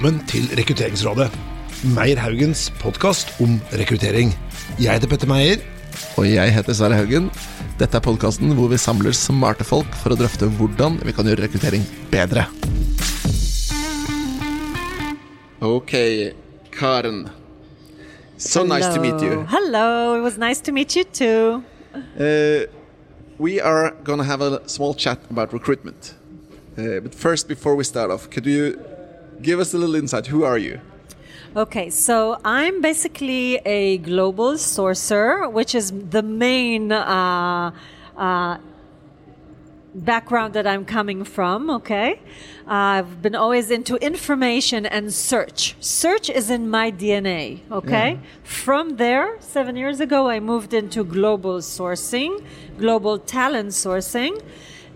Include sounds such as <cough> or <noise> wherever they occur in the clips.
Velkommen til Rekrutteringsrådet. Meyer Haugens podkast om rekruttering. Jeg heter Petter Meyer. Og jeg heter Sverre Haugen. Dette er podkasten hvor vi samler smarte folk for å drøfte hvordan vi kan gjøre rekruttering bedre. Ok, Karen. So nice to meet you. Hello, it was nice to meet you too. Uh, we are gonna have a small chat about recruitment. Uh, but first, before we start off, could you give us a little insight? Who are you? Okay, so I'm basically a global sourcer, which is the main uh, uh, background that I'm coming from. Okay, I've been always into information and search. Search is in my DNA. Okay, Yeah. from there, seven years ago, I moved into global sourcing, global talent sourcing.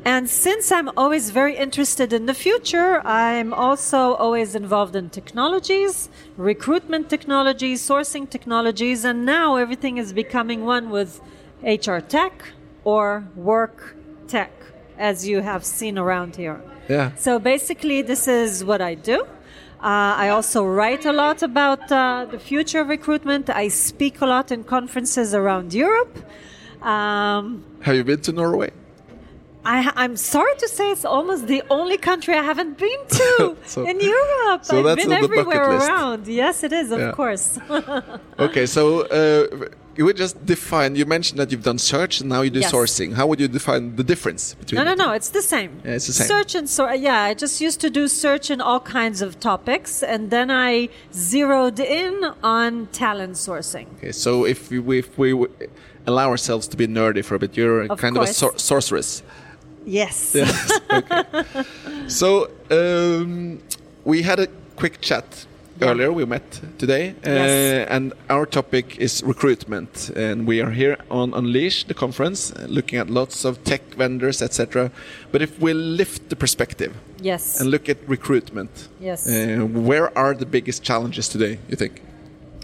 And since I'm always very interested in the future, I'm also always involved in technologies, recruitment technologies, sourcing technologies, and now everything is becoming one with HR tech or work tech, as you have seen around here. Yeah. So basically, this is what I do. Uh, I also write a lot about uh, the future of recruitment. I speak a lot in conferences around Europe. Um, Have you been to Norway? I, I'm sorry to say it's almost the only country I haven't been <laughs> to So- in Europe. so I've that's been on the bucket everywhere around. Yes, it is, of Yeah. course. <laughs> Okay, so uh, you would just define. You mentioned that you've done search and now you do Yes. sourcing. How would you define the difference between? no, no, no, it's the same. Yeah, it's the same. Search and so yeah, I just used to do search in all kinds of topics, and then I zeroed in on talent sourcing. Okay, so if we, if we allow ourselves to be nerdy for a bit, you're Of kind course. of a sor- sorceress. Yes. <laughs> Yes. okay. So um, we had a quick chat Yeah. earlier. We met today, uh, Yes. and our topic is recruitment. And we are here on Unleash, the conference, looking at lots of tech vendors, etc. But if we lift the perspective Yes. and look at recruitment, Yes. uh, where are the biggest challenges today? You think?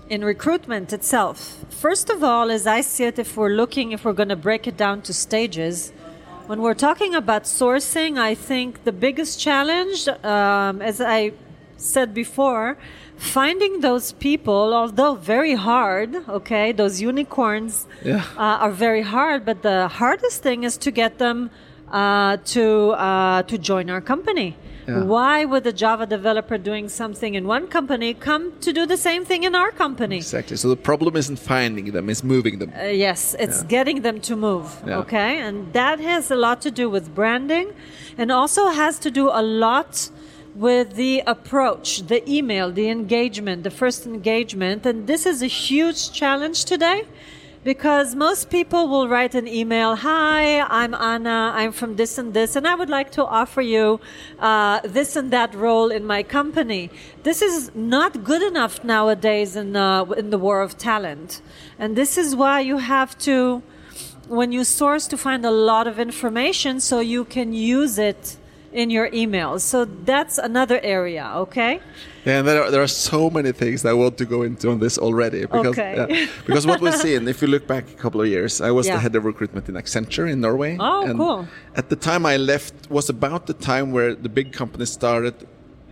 in recruitment itself. First of all, as I see it, if we're looking, if we're going to break it down to stages, when we're talking about sourcing, I think the biggest challenge, um, as I said before, finding those people, although very hard, okay, those unicorns Yeah. uh, are very hard, but the hardest thing is to get them uh, to uh, to join our company. Yeah. Why would a Java developer doing something in one company come to do the same thing in our company? Exactly. So the problem isn't finding them; it's moving them. Uh, yes, it's getting them to move. Yeah. Okay, and that has a lot to do with branding, and also has to do a lot with the approach, the email, the engagement, the first engagement, and this is a huge challenge today. Because most people will write an email, Hi, I'm Anna, I'm from this and this, and I would like to offer you uh, this and that role in my company. This is not good enough nowadays in, uh, in the war of talent. And this is why you have to, when you source, to find a lot of information so you can use it in your emails. So that's another area, okay? Yeah, and there are, there are so many things that I want to go into on this already because Okay. yeah, because what we've seen, if you look back a couple of years, I was Yeah. the head of recruitment in Accenture in Norway. Oh, and cool. At the time I left was about the time where the big companies started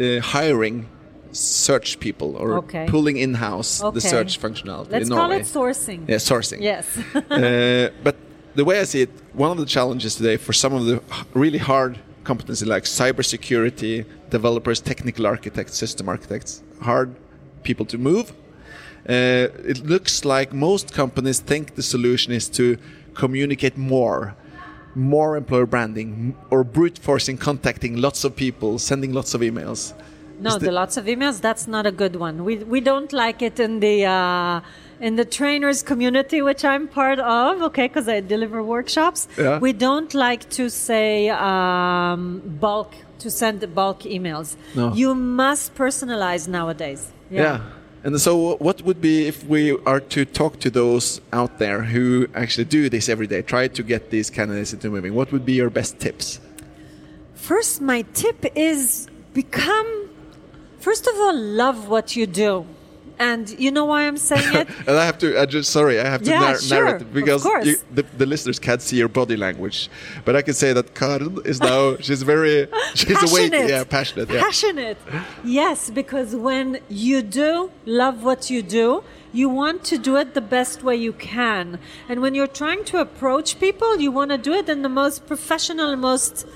uh, hiring search people or Okay. pulling in house the search functionality Let's in call Norway. it sourcing. Yeah, sourcing. Yes. <laughs> uh, but the way I see it, one of the challenges today for some of the really hard competency like cybersecurity developers, technical architects, system architects, hard people to move. Uh, it looks like most companies think the solution is to communicate more, more employer branding, or brute forcing contacting lots of people, sending lots of emails. No, the, the- lots of emails. That's not a good one. We we don't like it in the uh, in the trainers community, which I'm part of. Okay, because I deliver workshops. Yeah. We don't like to say um, bulk to send bulk emails. No. You must personalize nowadays. Yeah. And so, what would be if we are to talk to those out there who actually do this every day, try to get these candidates into moving? What would be your best tips? First, my tip is become, first of all, love what you do. And you know why I'm saying it? <laughs> and I have to. I just sorry. I have to Yeah, nar- sure, narrate it because you, the, the listeners can't see your body language, but I can say that Karen is now. <laughs> she's very. She's awake. passionate. Yeah, passionate. Yeah. Passionate. Yes, because when you do love what you do, you want to do it the best way you can. And when you're trying to approach people, you want to do it in the most professional, most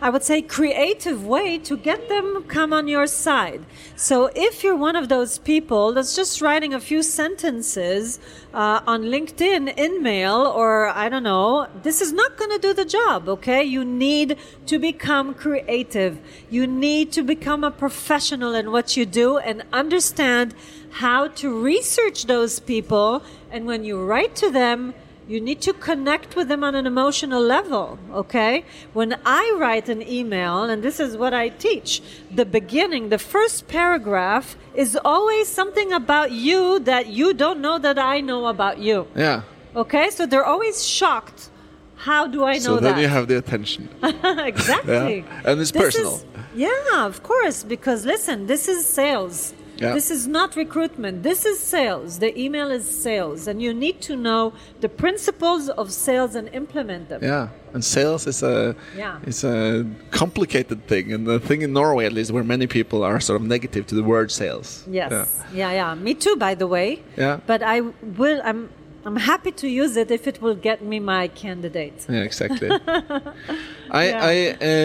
I would say creative way to get them come on your side. So if you're one of those people that's just writing a few sentences uh, on LinkedIn InMail or I don't know, this is not going to do the job, okay? You need to become creative. You need to become a professional in what you do and understand how to research those people and when you write to them you need to connect with them on an emotional level, okay? When I write an email, and this is what I teach, the beginning, the first paragraph is always something about you that you don't know that I know about you, Yeah. okay? So they're always shocked. How do I know So then that? you have the attention. <laughs> exactly. Yeah. And it's This personal. is- yeah, of course, because listen, this is sales. Yeah. This is not recruitment. This is sales. The email is sales. And you need to know the principles of sales and implement them. Yeah, and sales is a Yeah. is a complicated thing, and the thing in Norway at least, where many people are sort of negative to the word sales. Yes. Yeah. Yeah. yeah, Me too, by the way. Yeah. But I will. I'm. I'm happy to use it if it will get me my candidate. Yeah, exactly. <laughs> I Yeah. I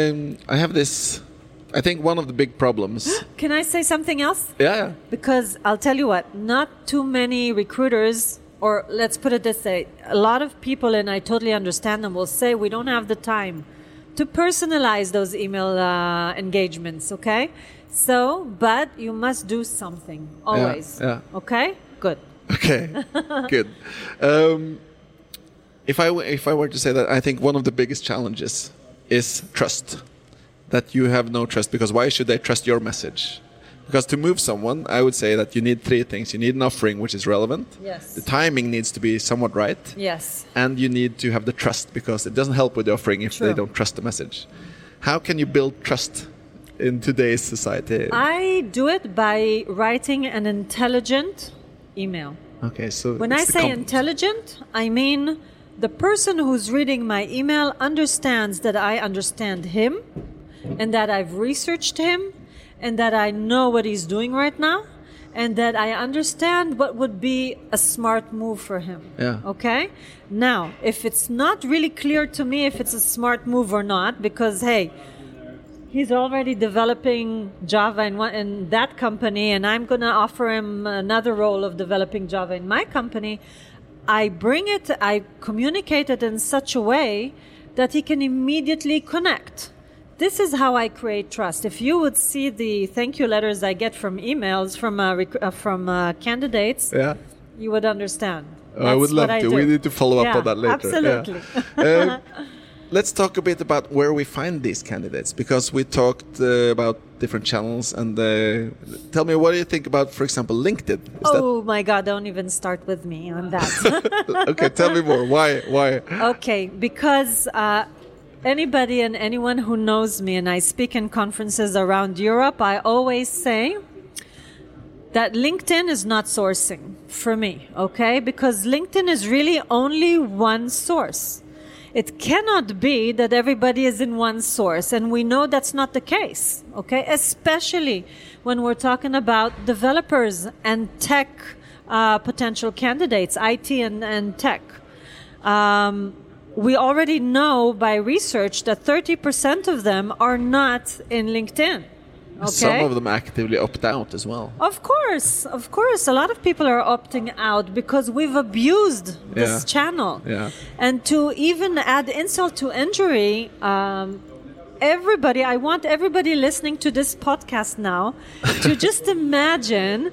um I have this. I think one of the big problems. <gasps> Can I say something else? yeah, yeah. Because I'll tell you what, not too many recruiters, or let's put it this way, a lot of people, and I totally understand them, will say we don't have the time to personalize those email uh, engagements, okay? So, but you must do something always. yeah. Okay? Good. Okay, <laughs> good. Um, if I w- if I were to say that, I think one of the biggest challenges is trust. That you have no trust because why should they trust your message? Because to move someone, I would say that you need three things. You need an offering which is relevant. Yes. The timing needs to be somewhat right. Yes. And you need to have the trust because it doesn't help with the offering if they don't trust the message. How can you build trust in today's society? I do it by writing an intelligent email. okay, so When I say intelligent, I mean the person who's reading my email understands that I understand him and that I've researched him and that I know what he's doing right now and that I understand what would be a smart move for him. Yeah. Okay? Now, if it's not really clear to me if it's a smart move or not, because hey, he's already developing Java in, one, in that company, and I'm going to offer him another role of developing Java in my company. I bring it, I communicate it in such a way that he can immediately connect. This is how I create trust. If you would see the thank you letters I get from emails from uh, rec- uh, from uh, candidates, Yeah. you would understand. Oh, I would love I to. do. We need to follow up Yeah, on that later. Absolutely. Yeah. <laughs> Uh, let's talk a bit about where we find these candidates because we talked uh, about different channels. And uh, tell me, what do you think about, for example, LinkedIn? Is oh my God! Don't even start with me on that. that <laughs> okay? Tell me more. Why? Why? <laughs> Okay, because uh, anybody and anyone who knows me, and I speak in conferences around Europe, I always say that LinkedIn is not sourcing for me, okay? Because LinkedIn is really only one source. It cannot be that everybody is in one source, and we know that's not the case, okay? Especially when we're talking about developers and tech uh, potential candidates, IT and, and tech. Um, we already know by research that 30% of them are not in LinkedIn. Okay? Some of them actively opt out as well. Of course, of course. A lot of people are opting out because we've abused this Yeah. channel. Yeah. And to even add insult to injury, um, everybody, I want everybody listening to this podcast now to just <laughs> imagine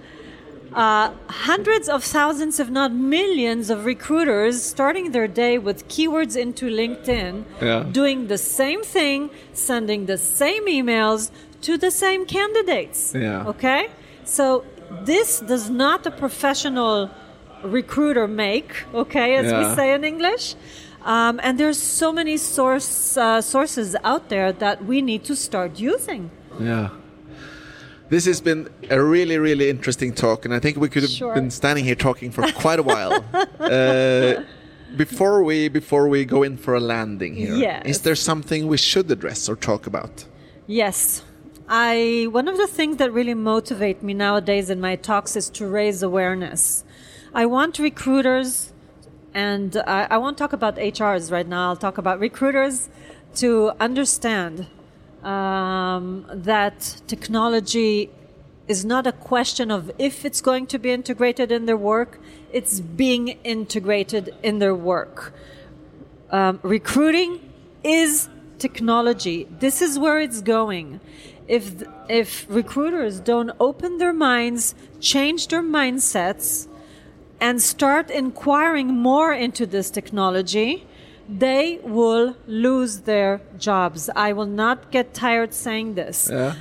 uh, hundreds of thousands, if not millions, of recruiters starting their day with keywords into LinkedIn, Yeah. doing the same thing, sending the same emails to the same candidates. Yeah. Okay? So this does not a professional recruiter make, okay, as we say in English. Um, and there's so many source uh, sources out there that we need to start using. Yeah. This has been a really, really interesting talk, and I think we could have Sure. been standing here talking for quite a while. <laughs> uh, before we before we go in for a landing here, Yes. is there something we should address or talk about? Yes. I one of the things that really motivate me nowadays in my talks is to raise awareness. I want recruiters and I, I won't talk about HRs right now. I'll talk about recruiters to understand um, that technology is not a question of if it's going to be integrated in their work, it's being integrated in their work. Um, recruiting is technology. This is where it's going. If if recruiters don't open their minds, change their mindsets, and start inquiring more into this technology, they will lose their jobs. I will not get tired saying this. Yeah.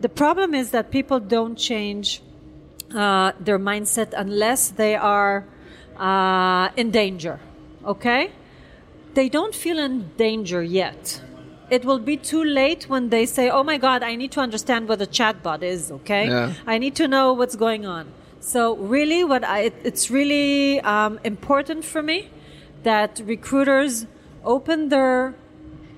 The problem is that people don't change uh, their mindset unless they are uh, in danger. Okay? They don't feel in danger yet. It will be too late when they say, "Oh my God, I need to understand what a chatbot is." Okay, Yeah. I need to know what's going on. So really, what I, it, it's really um, important for me that recruiters open their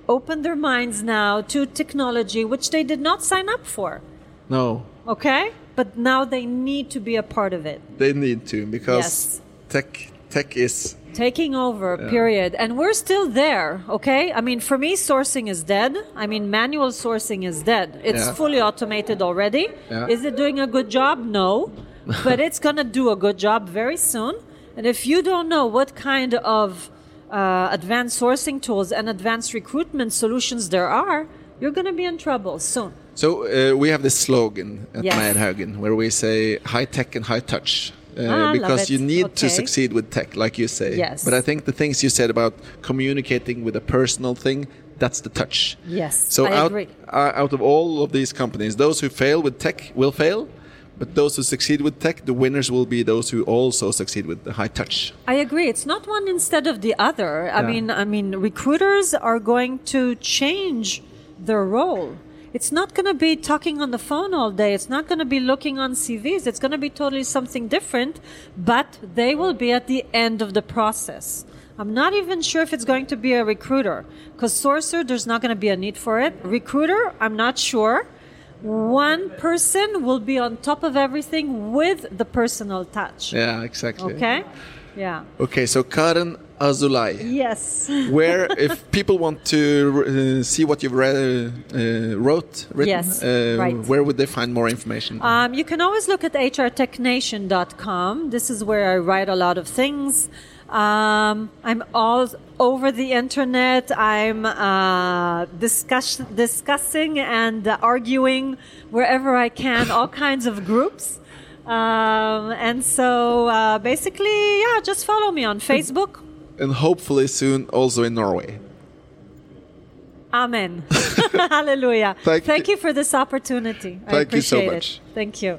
open their minds now to technology, which they did not sign up for. No, Okay, but now they need to be a part of it. they need to because Yes. tech tech is taking over period. And we're still there okay? I mean for me sourcing is dead. I mean manual sourcing is dead. It's Yeah. fully automated already. Yeah. is it doing a good job? No. <laughs> But it's going to do a good job very soon and if you don't know what kind of uh, advanced sourcing tools and advanced recruitment solutions there are you're going to be in trouble soon So uh, we have this slogan at Yes. Meyer Haugen where we say high tech and high touch. Uh, Ah, because you need to succeed with tech, like you say. Yes. But I think the things you said about communicating with a personal thing, that's the touch. Yes, So I out, agree. uh, out of all of these companies, those who fail with tech will fail, but those who succeed with tech, the winners will be those who also succeed with the high touch. I agree. It's not one instead of the other. I Yeah. mean, I mean, recruiters are going to change their role. It's not going to be talking on the phone all day. It's not going to be looking on CVs. It's going to be totally something different, but they will be at the end of the process. I'm not even sure if it's going to be a recruiter because Sourcer, there's not going to be a need for it. Recruiter, I'm not sure. One person will be on top of everything with the personal touch. Yeah, exactly. Okay? Yeah. Okay, so Karen Azulay. Yes. <laughs> where if people want to uh, see what you've re- uh, wrote written Yes, uh, right. where would they find more information Um, you can always look at hrtechnation.com. This is where I write a lot of things. Um, I'm all over the internet. I'm uh, discuss- discussing and uh, arguing wherever I can, all <laughs> kinds of groups. Um, and so uh, basically, yeah, just follow me on Facebook. and hopefully soon also in norway Amen. <laughs> <laughs> Hallelujah. Thank Thank you. you for this opportunity. I Thank you so appreciate much. it. Thank you.